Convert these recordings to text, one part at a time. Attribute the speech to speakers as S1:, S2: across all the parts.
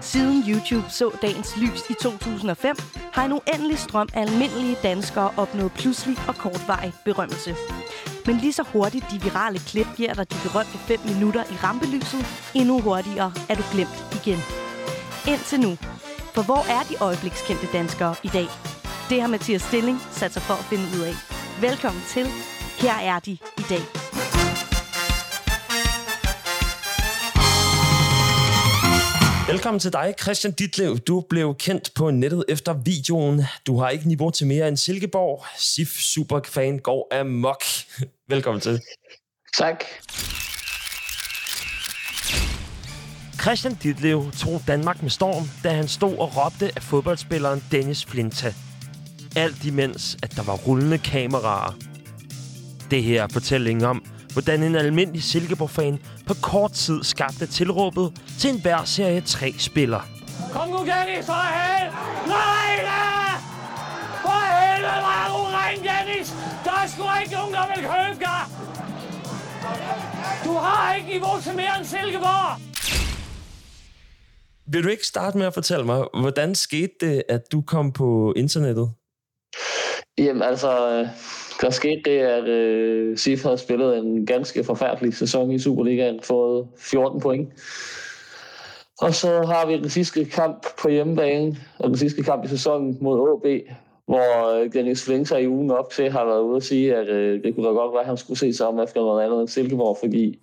S1: Siden YouTube så dagens lys i 2005, har en uendelig strøm af almindelige danskere opnået pludselig og kortvarig berømmelse. Men lige så hurtigt de virale klip giver dig de berømte 5 minutter i rampelyset, endnu hurtigere er du glemt igen. Indtil nu. For hvor er de øjeblikskendte danskere i dag? Det har Mathias Stilling sat sig for at finde ud af. Velkommen til. Her er de i dag.
S2: Velkommen til dig, Christian Ditlev. Du blev kendt på nettet efter videoen. Du har ikke niveau til mere end Silkeborg. SIF Superfan går amok. Velkommen til.
S3: Tak.
S2: Christian Ditlev tog Danmark med storm, da han stod og råbte af fodboldspilleren Dennis Flinta. Alt imens, at der var rullende kameraer. Det her er fortællingen om, hvordan en almindelig Silkeborg-fan på kort tid skabte tilråbet til en hver serie 3-spiller.
S4: Kom nu, Dennis, for helvede! Nej, da! For helvede, hvor er du ren, Dennis! Der er sgu ikke nogen, der vil købe dig! Du har ikke niveau til mere end Silkeborg!
S2: Vil du ikke starte med at fortælle mig, hvordan skete det, at du kom på internettet?
S3: Jamen altså, øh, der skete det, at øh, Sif havde spillet en ganske forfærdelig sæson i Superligaen, fået 14 point. Og så har vi den sidste kamp på hjemmebane, og den sidste kamp i sæsonen mod AB, hvor øh, Dennis Flinter i ugen op til har været ude at sige, at øh, det kunne da godt være, at han skulle se sig om efter noget andet end Silkeborg, fordi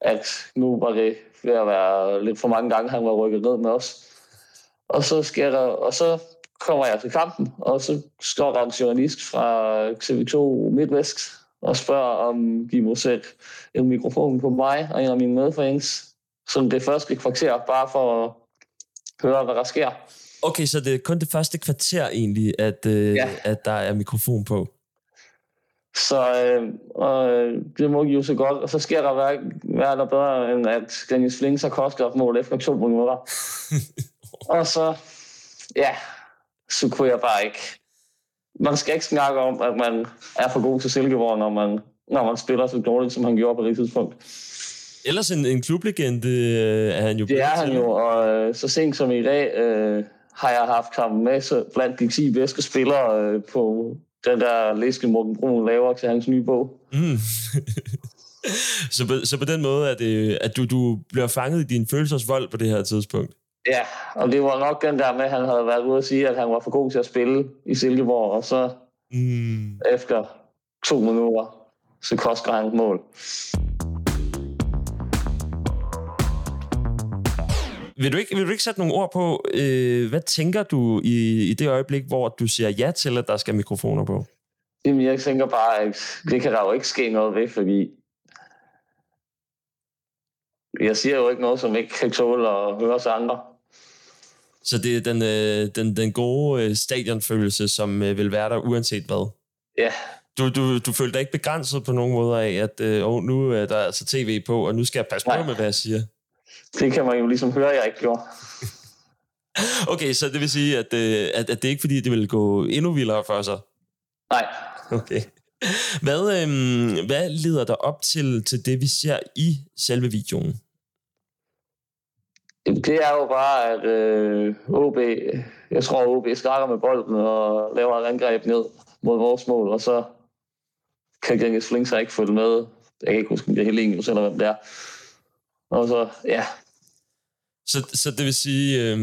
S3: at nu var det ved at være lidt for mange gange, han var rykket ned med os. Og så sker der, og så kommer jeg til kampen, og så står der en journalist fra TV2 MidtVest og spørger, om de må sætte en mikrofon på mig og en af mine medfans, som det første kvarter, bare for at høre, hvad der sker.
S2: Okay, så det er kun det første kvarter egentlig, at, øh, ja. at der er mikrofon på.
S3: Så øh, øh, det må jo så godt, og så sker der hvad, hvad er der bedre, end at Dennis Flink så koster op mål efter to minutter. og så, ja, så kunne jeg bare ikke... Man skal ikke snakke om, at man er for god til Silkeborg, når man, når man spiller så dårligt, som han gjorde på det tidspunkt.
S2: Ellers en, en klublegende øh, er han jo.
S3: Det er han jo, og øh, så sent som i dag øh, har jeg haft ham med så blandt de 10 bedste spillere øh, på den der liste, Morten Brun laver til hans nye bog. Mm.
S2: så, på, så på den måde er det, at du, du bliver fanget i din følelsesvold på det her tidspunkt?
S3: Ja, og det var nok den der med, at han havde været ude at sige, at han var for god til at spille i Silkeborg, og så mm. efter to minutter, så koster han et mål.
S2: Vil du, ikke, vil du ikke sætte nogle ord på, øh, hvad tænker du i, i det øjeblik, hvor du siger ja til, at der skal mikrofoner på?
S3: Jamen, jeg tænker bare, at det kan der jo ikke ske noget ved, fordi jeg siger jo ikke noget, som ikke kan tåle at høre os andre.
S2: Så det er den, øh, den, den gode øh, stadionfølelse, som øh, vil være der uanset hvad?
S3: Ja.
S2: Du, du, du følte dig ikke begrænset på nogen måde af, at øh, oh, nu er der altså tv på, og nu skal jeg passe på med, hvad jeg siger?
S3: Det kan man jo ligesom høre, jeg ikke gjorde.
S2: okay, så det vil sige, at, øh, at, at det er ikke fordi, det vil gå endnu vildere for sig?
S3: Nej.
S2: Okay. Hvad, øh, hvad leder dig op til, til det, vi ser i selve videoen?
S3: Det er jo bare, at øh, OB, jeg tror, OB starter med bolden og laver et angreb ned mod vores mål, og så kan Genghis Flink sig ikke følge med. Jeg kan ikke huske, om det er helt enkelt, eller hvem det er. Og så, ja.
S2: Så, så det vil sige, øh,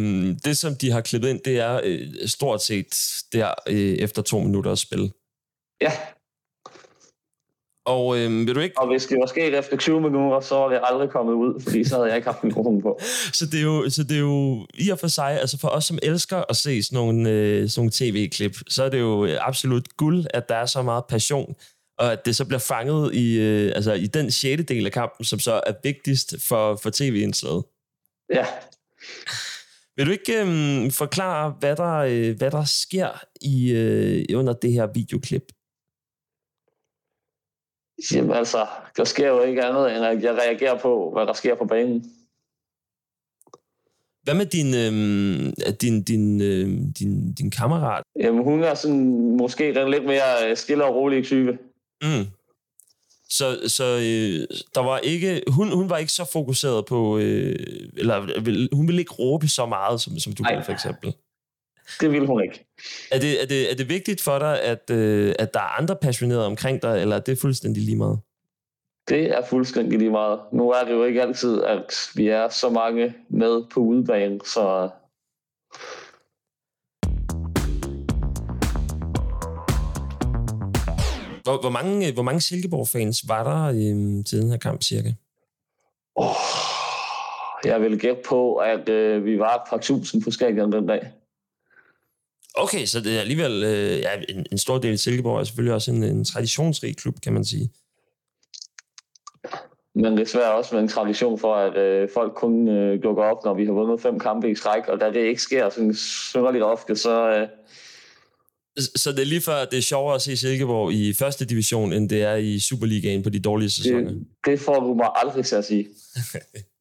S2: det som de har klippet ind, det er øh, stort set der øh, efter to minutter at spille?
S3: Ja,
S2: og øh, vil du ikke...
S3: Og hvis det var sket efter 20 minutter, så var det aldrig kommet ud, fordi så havde jeg ikke haft mikrofonen på.
S2: så, det er jo, så det er jo i og for sig, altså for os som elsker at se sådan nogle, øh, sådan nogle tv-klip, så er det jo absolut guld, at der er så meget passion, og at det så bliver fanget i, øh, altså i den sjette del af kampen, som så er vigtigst for, for tv-indslaget.
S3: Ja.
S2: Vil du ikke øh, forklare, hvad der, øh, hvad der sker i øh, under det her videoklip?
S3: Jamen altså, der sker jo ikke andet, end at jeg reagerer på, hvad der sker på banen.
S2: Hvad med din, øh, din, din, øh, din, din kammerat?
S3: Jamen, hun er sådan, måske den lidt mere stille og rolig type. Mm.
S2: Så, så øh, der var ikke, hun, hun var ikke så fokuseret på, øh, eller vil- hun ville ikke råbe så meget, som, som du ville for eksempel.
S3: Det ville hun ikke.
S2: Er det, er, det, er det vigtigt for dig, at, øh, at der er andre passionerede omkring dig, eller er det fuldstændig lige meget?
S3: Det er fuldstændig lige meget. Nu er det jo ikke altid, at vi er så mange med på udebane, så
S2: Hvor, hvor mange, hvor mange Silkeborg-fans var der øh, til den her kamp cirka?
S3: åh, jeg vil gætte på, at øh, vi var et par tusind på stadion den dag.
S2: Okay, så det er alligevel øh, ja, en, en stor del af Silkeborg er selvfølgelig også en, en traditionsrig klub, kan man sige.
S3: Men desværre også med en tradition for, at øh, folk kun øh, dukker op, når vi har vundet fem kampe i træk, og da det ikke sker sådan synderligt ofte, så øh,
S2: Så- Så det er lige før, det er sjovere at se Silkeborg i første division, end det er i Superligaen på de dårlige sæsoner.
S3: det, det får du mig aldrig til at sige.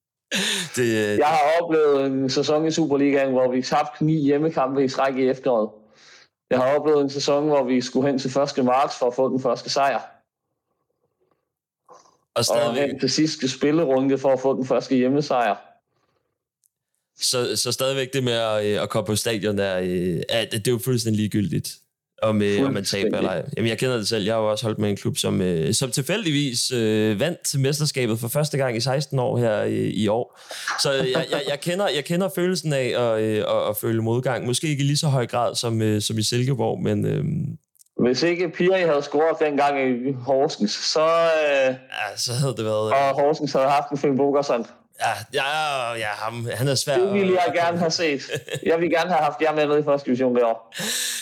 S2: Det, øh,
S3: Jeg har oplevet en sæson i Superligaen, hvor vi tabte ni hjemmekampe i træk i efteråret. Jeg har oplevet en sæson, hvor vi skulle hen til 1. marts for at få den første sejr.
S2: og
S3: Og
S2: stadigvæk,
S3: hen til sidste spillerunde for at få den første hjemmesejr.
S2: så, så stadigvæk det med at, øh, at komme på stadion, er, øh, er, det er jo fuldstændig ligegyldigt. Om, øh, om man taber eller ej. Jamen, jeg kender det selv. Jeg har jo også holdt med en klub, som, øh, som tilfældigvis øh, vandt mesterskabet for første gang i 16 år her i, i år. Så jeg, jeg, jeg, kender, jeg kender følelsen af at, øh, at, at føle modgang. Måske ikke i lige så høj grad som, øh, som i Silkeborg, men øh,
S3: Hvis ikke Piri havde scoret dengang i Horsens, så, øh,
S2: ja, så havde det været...
S3: og Horsens havde haft en Finn Bogerson,
S2: Ja, ja, ja ham, han er svær.
S3: det ville jeg gerne have set. Jeg ville gerne have haft jer med nede i første division det år.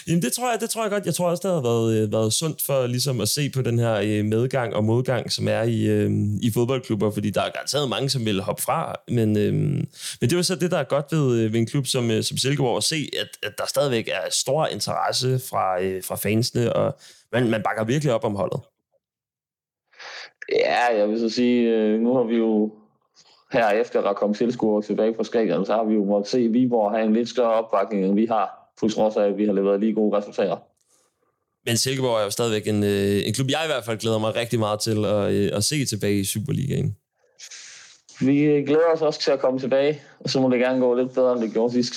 S2: Jamen, det tror jeg, det tror jeg godt. Jeg tror også, det har været, øh, været sundt for ligesom at se på den her øh, medgang og modgang, som er i, øh, i fodboldklubber, fordi der er garanteret mange, som vil hoppe fra. Men, øh, men det er jo så det, der er godt ved, ved en klub som, som Silkeborg, at se, at, at der stadigvæk er stor interesse fra, fra fansene, og man, man bakker virkelig op om holdet.
S3: Ja, jeg vil så sige, nu har vi jo her efter der kom tilskuere tilbage fra Skagen, så har vi jo måttet se Viborg have en lidt større opbakning, end vi har, på trods af, at vi har leveret lige gode resultater.
S2: Men Silkeborg er jo stadigvæk en, øh, en klub, jeg i hvert fald glæder mig rigtig meget til at, øh, at se tilbage i Superligaen.
S3: Vi glæder os også til at komme tilbage, og så må det gerne gå lidt bedre, end det gjorde sidst.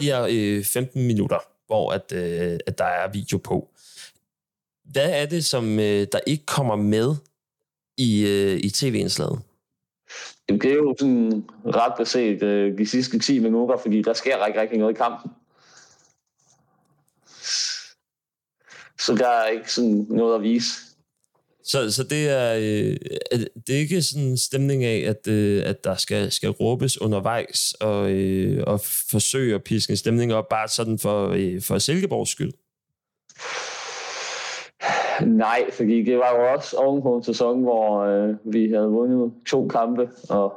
S2: de her øh, 15 minutter, hvor at, øh, at der er video på. Hvad er det, som øh, der ikke kommer med i, øh, i tv-indslaget?
S3: Jamen, Det er jo sådan ret beset øh, de sidste 10 minutter, fordi der sker ikke rigtig noget i kampen. Så der er ikke sådan noget at vise.
S2: Så, så det er, øh, det er ikke sådan en stemning af, at, øh, at der skal, skal råbes undervejs og, øh, og forsøge at piske en stemning op, bare sådan for, øh, for Silkeborgs skyld.
S3: Nej, fordi det var jo også oven på en sæson, hvor øh, vi havde vundet to kampe og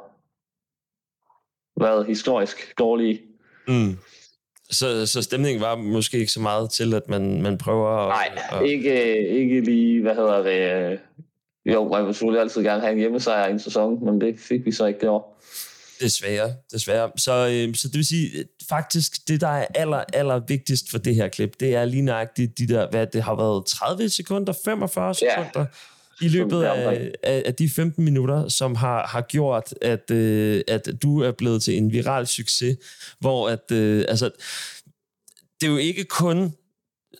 S3: været historisk dårlige.
S2: Mm. Så, så stemningen var måske ikke så meget til, at man, man prøver at...
S3: Nej,
S2: at,
S3: ikke, ikke lige, hvad hedder det... Øh, jo, man vil selvfølgelig altid gerne have en hjemmesejr i en sæson, men det fik vi så ikke det år.
S2: Desværre, desværre. Så, øh, så det vil sige, øh, faktisk det, der er aller, aller vigtigst for det her klip, det er lige nøjagtigt de der, hvad det har været, 30 sekunder, 45
S3: Ja.
S2: sekunder i løbet af, af, af de 15 minutter, som har, har gjort, at, øh, at du er blevet til en viral succes, hvor at, øh, altså, det er jo ikke kun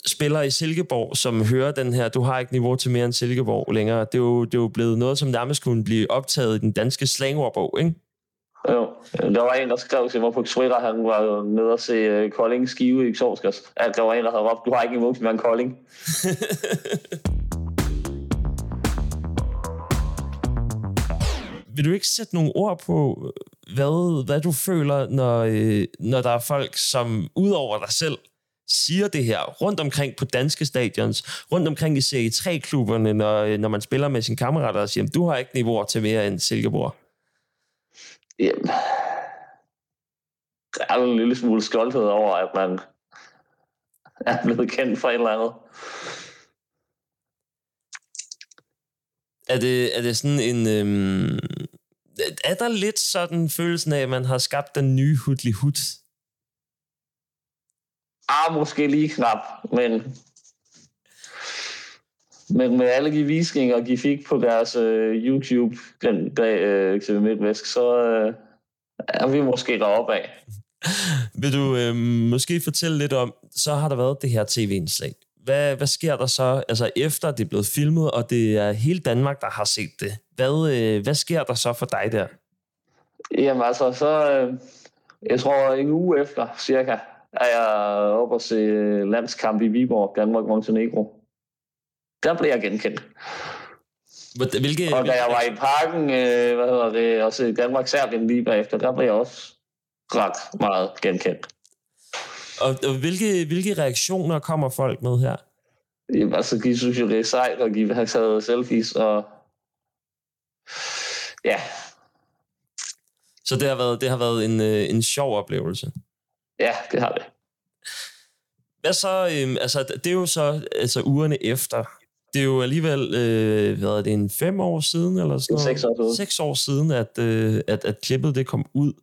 S2: spillere i Silkeborg, som hører den her, du har ikke niveau til mere end Silkeborg længere. Det er jo, det er jo blevet noget, som nærmest kunne blive optaget i den danske slangordbog, ikke?
S3: Jo, der var en, der skrev til mig på Twitter, han var nede og se uh, Kolding Skive i Torskas. At der var en, der havde råbt, du har ikke en voksen, men Kolding.
S2: vil du ikke sætte nogle ord på, hvad, hvad du føler, når, øh, når der er folk, som udover dig selv, siger det her rundt omkring på danske stadions, rundt omkring i Serie 3-klubberne, når, øh, når man spiller med sine kammerater og siger, du har ikke niveauer til mere end Silkeborg.
S3: Jamen, der er en lille smule stolthed over, at man er blevet kendt for et eller andet.
S2: Er det, er det sådan en... Øhm, er der lidt sådan følelsen af, at man har skabt den nye hudli hud?
S3: Ah, måske lige knap, men Men med alle de visninger, de fik på deres øh, YouTube, den dag øh, til Midtvæsk, så øh, er vi måske deroppe af.
S2: Vil du øh, måske fortælle lidt om, så har der været det her tv-indslag. Hvad, hvad sker der så, altså efter det er blevet filmet, og det er hele Danmark, der har set det? Hvad, øh, hvad sker der så for dig der?
S3: Jamen altså, så... Øh, jeg tror, en uge efter, cirka, er jeg oppe og se landskamp i Viborg, Danmark-Montenegro. Der blev jeg genkendt.
S2: Hvilke,
S3: og da jeg var i parken, øh, hvad hedder det, og se Danmark-Serbien lige bagefter, der blev jeg også ret meget genkendt.
S2: Og, og hvilke, hvilke reaktioner kommer folk med her?
S3: Jamen, altså, de synes jo, det er sejt, og de vil have taget selfies, og ja.
S2: Så det har været, det har været en, øh, en sjov oplevelse?
S3: Ja, det har det.
S2: Hvad så, øhm, altså, det er jo så altså, ugerne efter. Det er jo alligevel, øh, hvad er det, en fem år siden, eller sådan noget?
S3: Seks år siden.
S2: Seks år siden, at, øh, at, at klippet det kom ud.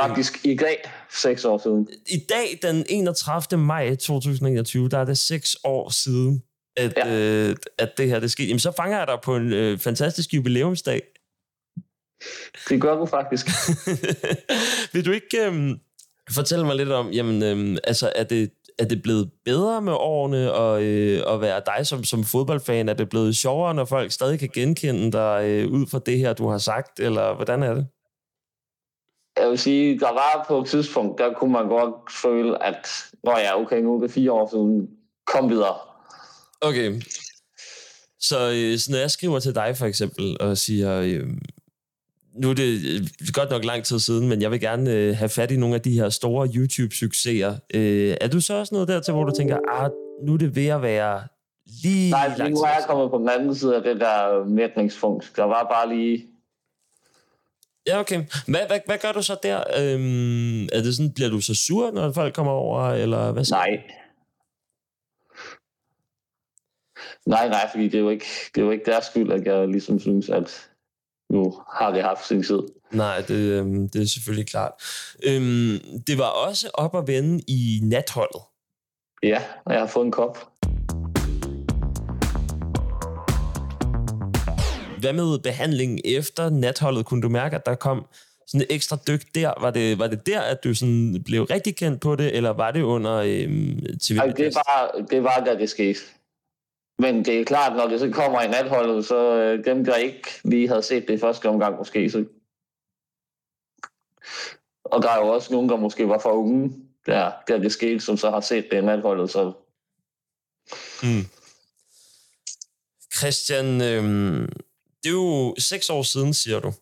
S3: Faktisk i dag, seks år siden.
S2: I dag, den 31. maj 2021, der er det seks år siden, at, ja. øh, at det her det skete. Jamen, så fanger jeg dig på en øh, fantastisk jubilæumsdag.
S3: Det gør du faktisk.
S2: Vil du ikke øh, fortælle mig lidt om, jamen, øh, altså, er det, er det blevet bedre med årene og, øh, at være dig som, som fodboldfan? Er det blevet sjovere, når folk stadig kan genkende dig øh, ud fra det her, du har sagt? Eller hvordan er det?
S3: Jeg vil sige, der var på et tidspunkt, der kunne man godt føle, at når jeg ja, okay, nu er det fire år siden, kom videre.
S2: Okay. Så, øh, så når jeg skriver til dig for eksempel og siger, øh, nu er det øh, godt nok lang tid siden, men jeg vil gerne øh, have fat i nogle af de her store YouTube-succeser. Øh, er du så også noget der til, hvor du tænker, ah, nu er det ved at være lige
S3: Nej, lang nu er jeg kommet på den anden side af det der mætningspunkt. Der var bare lige...
S2: Ja, okay. Hvad, hvad, hvad gør du så der? Øhm, er det sådan, bliver du så sur, når folk kommer over, eller hvad så?
S3: Nej. Nej, nej, fordi det er jo ikke, det er jo ikke deres skyld, at jeg ligesom synes, at nu har det haft sin tid.
S2: Nej, det, øhm, det er selvfølgelig klart. Øhm, det var også op at vende i natholdet.
S3: Ja, og jeg har fået en kop.
S2: Hvad med behandlingen efter natholdet? Kunne du mærke, at der kom sådan et ekstra dyk der? Var det, var det der, at du sådan blev rigtig kendt på det, eller var det under øhm, TV?
S3: Det, var, det var, da det skete. Men det er klart, når det så kommer i natholdet, så øh, dem, der ikke lige havde set det i første omgang måske, så... Og der er jo også nogen, der måske var for unge, der, der det skete, som så har set det i natholdet, så...
S2: Mm. Christian, øh, det er jo seks år siden, siger du.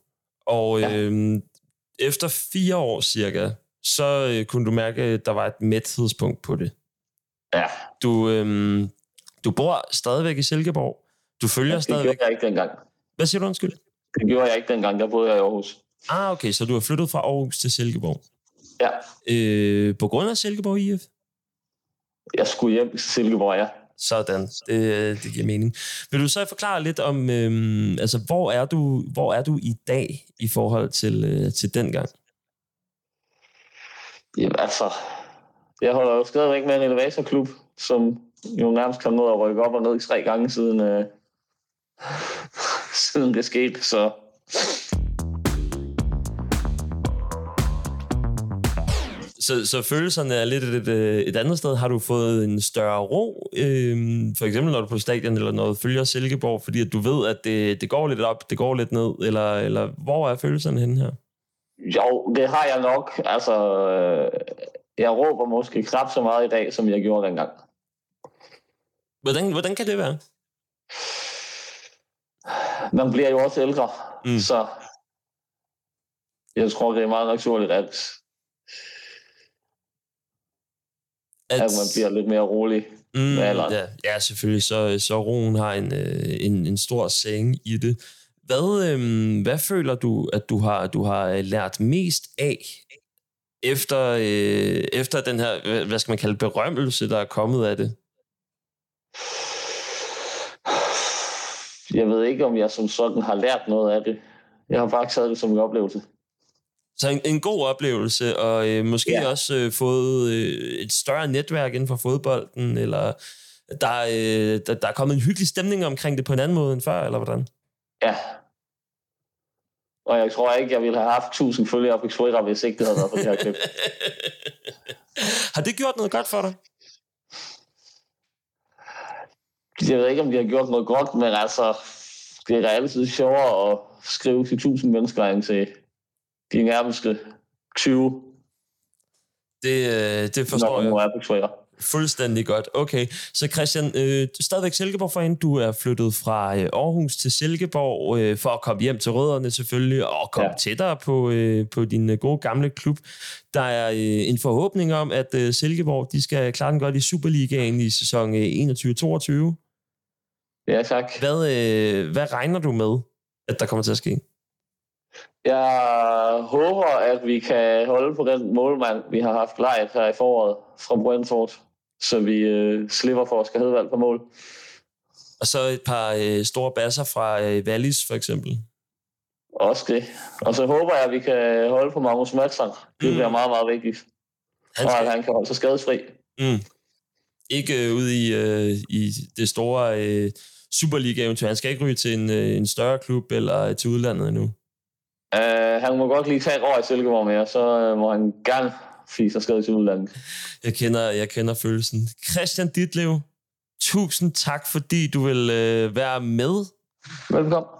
S2: Og ja. øh, efter fire år cirka, så øh, kunne du mærke, at der var et mæthedspunkt på det.
S3: Ja.
S2: Du, øh, du bor stadigvæk i Silkeborg. Du følger ja, det stadigvæk...
S3: Det gjorde jeg ikke dengang.
S2: Hvad siger du, undskyld?
S3: Det gjorde jeg ikke dengang, der boede jeg i Aarhus.
S2: Ah, okay, så du har flyttet fra Aarhus til Silkeborg.
S3: Ja.
S2: Øh, på grund af Silkeborg IF?
S3: Jeg skulle hjem til Silkeborg, ja.
S2: Sådan, det, det giver mening. Vil du så forklare lidt om, øhm, altså, hvor er, du, hvor er du i dag i forhold til, øh, til dengang?
S3: Jamen altså, jeg holder jo stadigvæk med en elevatorklub, som jo nærmest kom ned og rykke op og ned tre gange siden, øh, siden det skete, så...
S2: Så, så følelserne er lidt et, et, et andet sted. Har du fået en større ro, øh, for eksempel når du er på stadion, eller når du følger Silkeborg, fordi at du ved, at det, det går lidt op, det går lidt ned, eller, eller hvor er følelserne henne her?
S3: Jo, det har jeg nok. Altså, øh, jeg råber måske knap så meget i dag, som jeg gjorde dengang.
S2: Hvordan, hvordan kan det være?
S3: Man bliver jo også ældre, mm. så jeg tror, det er meget naturligt, at, at, at man bliver lidt mere rolig mm, med alderen.
S2: Ja, ja, selvfølgelig. Så, så roen har en, øh, en, en stor seng i det. Hvad, øhm, hvad føler du, at du har, du har lært mest af efter, øh, efter den her, hvad skal man kalde, berømmelse, der er kommet af det?
S3: Jeg ved ikke, om jeg som sådan har lært noget af det. Jeg har bare taget det som en oplevelse.
S2: Så en, en god oplevelse, og øh, måske ja. også øh, fået øh, et større netværk inden for fodbolden, eller der, øh, der, der er kommet en hyggelig stemning omkring det på en anden måde end før, eller hvordan?
S3: Ja. Og jeg tror ikke, jeg ville have haft 1000 følgere på Twitter, hvis ikke det havde været for det her klip.
S2: har det gjort noget godt for dig?
S3: Jeg ved ikke, om de har gjort noget godt, men altså, det er altid sjovere at skrive til 1000 mennesker end til de nærmeste 20.
S2: Det, øh, det forstår
S3: når
S2: jeg.
S3: er på Twitter.
S2: Fuldstændig godt. Okay, så Christian, øh, stadigvæk Silkeborg-fan. Du er flyttet fra øh, Aarhus til Silkeborg øh, for at komme hjem til rødderne selvfølgelig, og komme ja. tættere på, øh, på din øh, gode gamle klub. Der er øh, en forhåbning om, at øh, Silkeborg de skal klare den godt i Superligaen i sæson øh, 21-22.
S3: Ja, tak.
S2: Hvad, øh, hvad regner du med, at der kommer til at ske?
S3: Jeg håber, at vi kan holde på den målmand, vi har haft lejet her i foråret fra Brentford, så vi øh, slipper for Oscar Hedvald på mål.
S2: Og så et par øh, store basser fra øh, Wallis, for eksempel.
S3: Også det. Og så håber jeg, at vi kan holde på Magnus Madsen. Det mm. bliver meget, meget vigtigt. Han skal... Og at han kan holde sig skadesfri.
S2: Mm. Ikke øh, ud i, øh, i det store øh, Superliga-eventyr. Han skal ikke ryge til en, øh, en større klub eller til udlandet endnu.
S3: Uh, han må godt lige tage et år i Silkeborg mere, så uh, må han gerne fise sig skade til udlandet.
S2: Jeg kender, jeg kender følelsen. Christian Ditlev, tusind tak, fordi du vil uh, være med.
S3: Velkommen.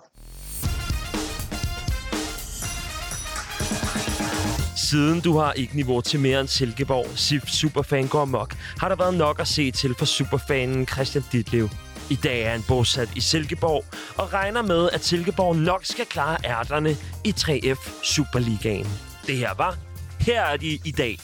S2: Siden du har ikke niveau til mere end Silkeborg, SIF Superfan går mok, har der været nok at se til for superfanen Christian Ditlev. I dag er han bosat i Silkeborg og regner med, at Silkeborg nok skal klare ærterne i 3F Superligaen. Det her var Her er de i dag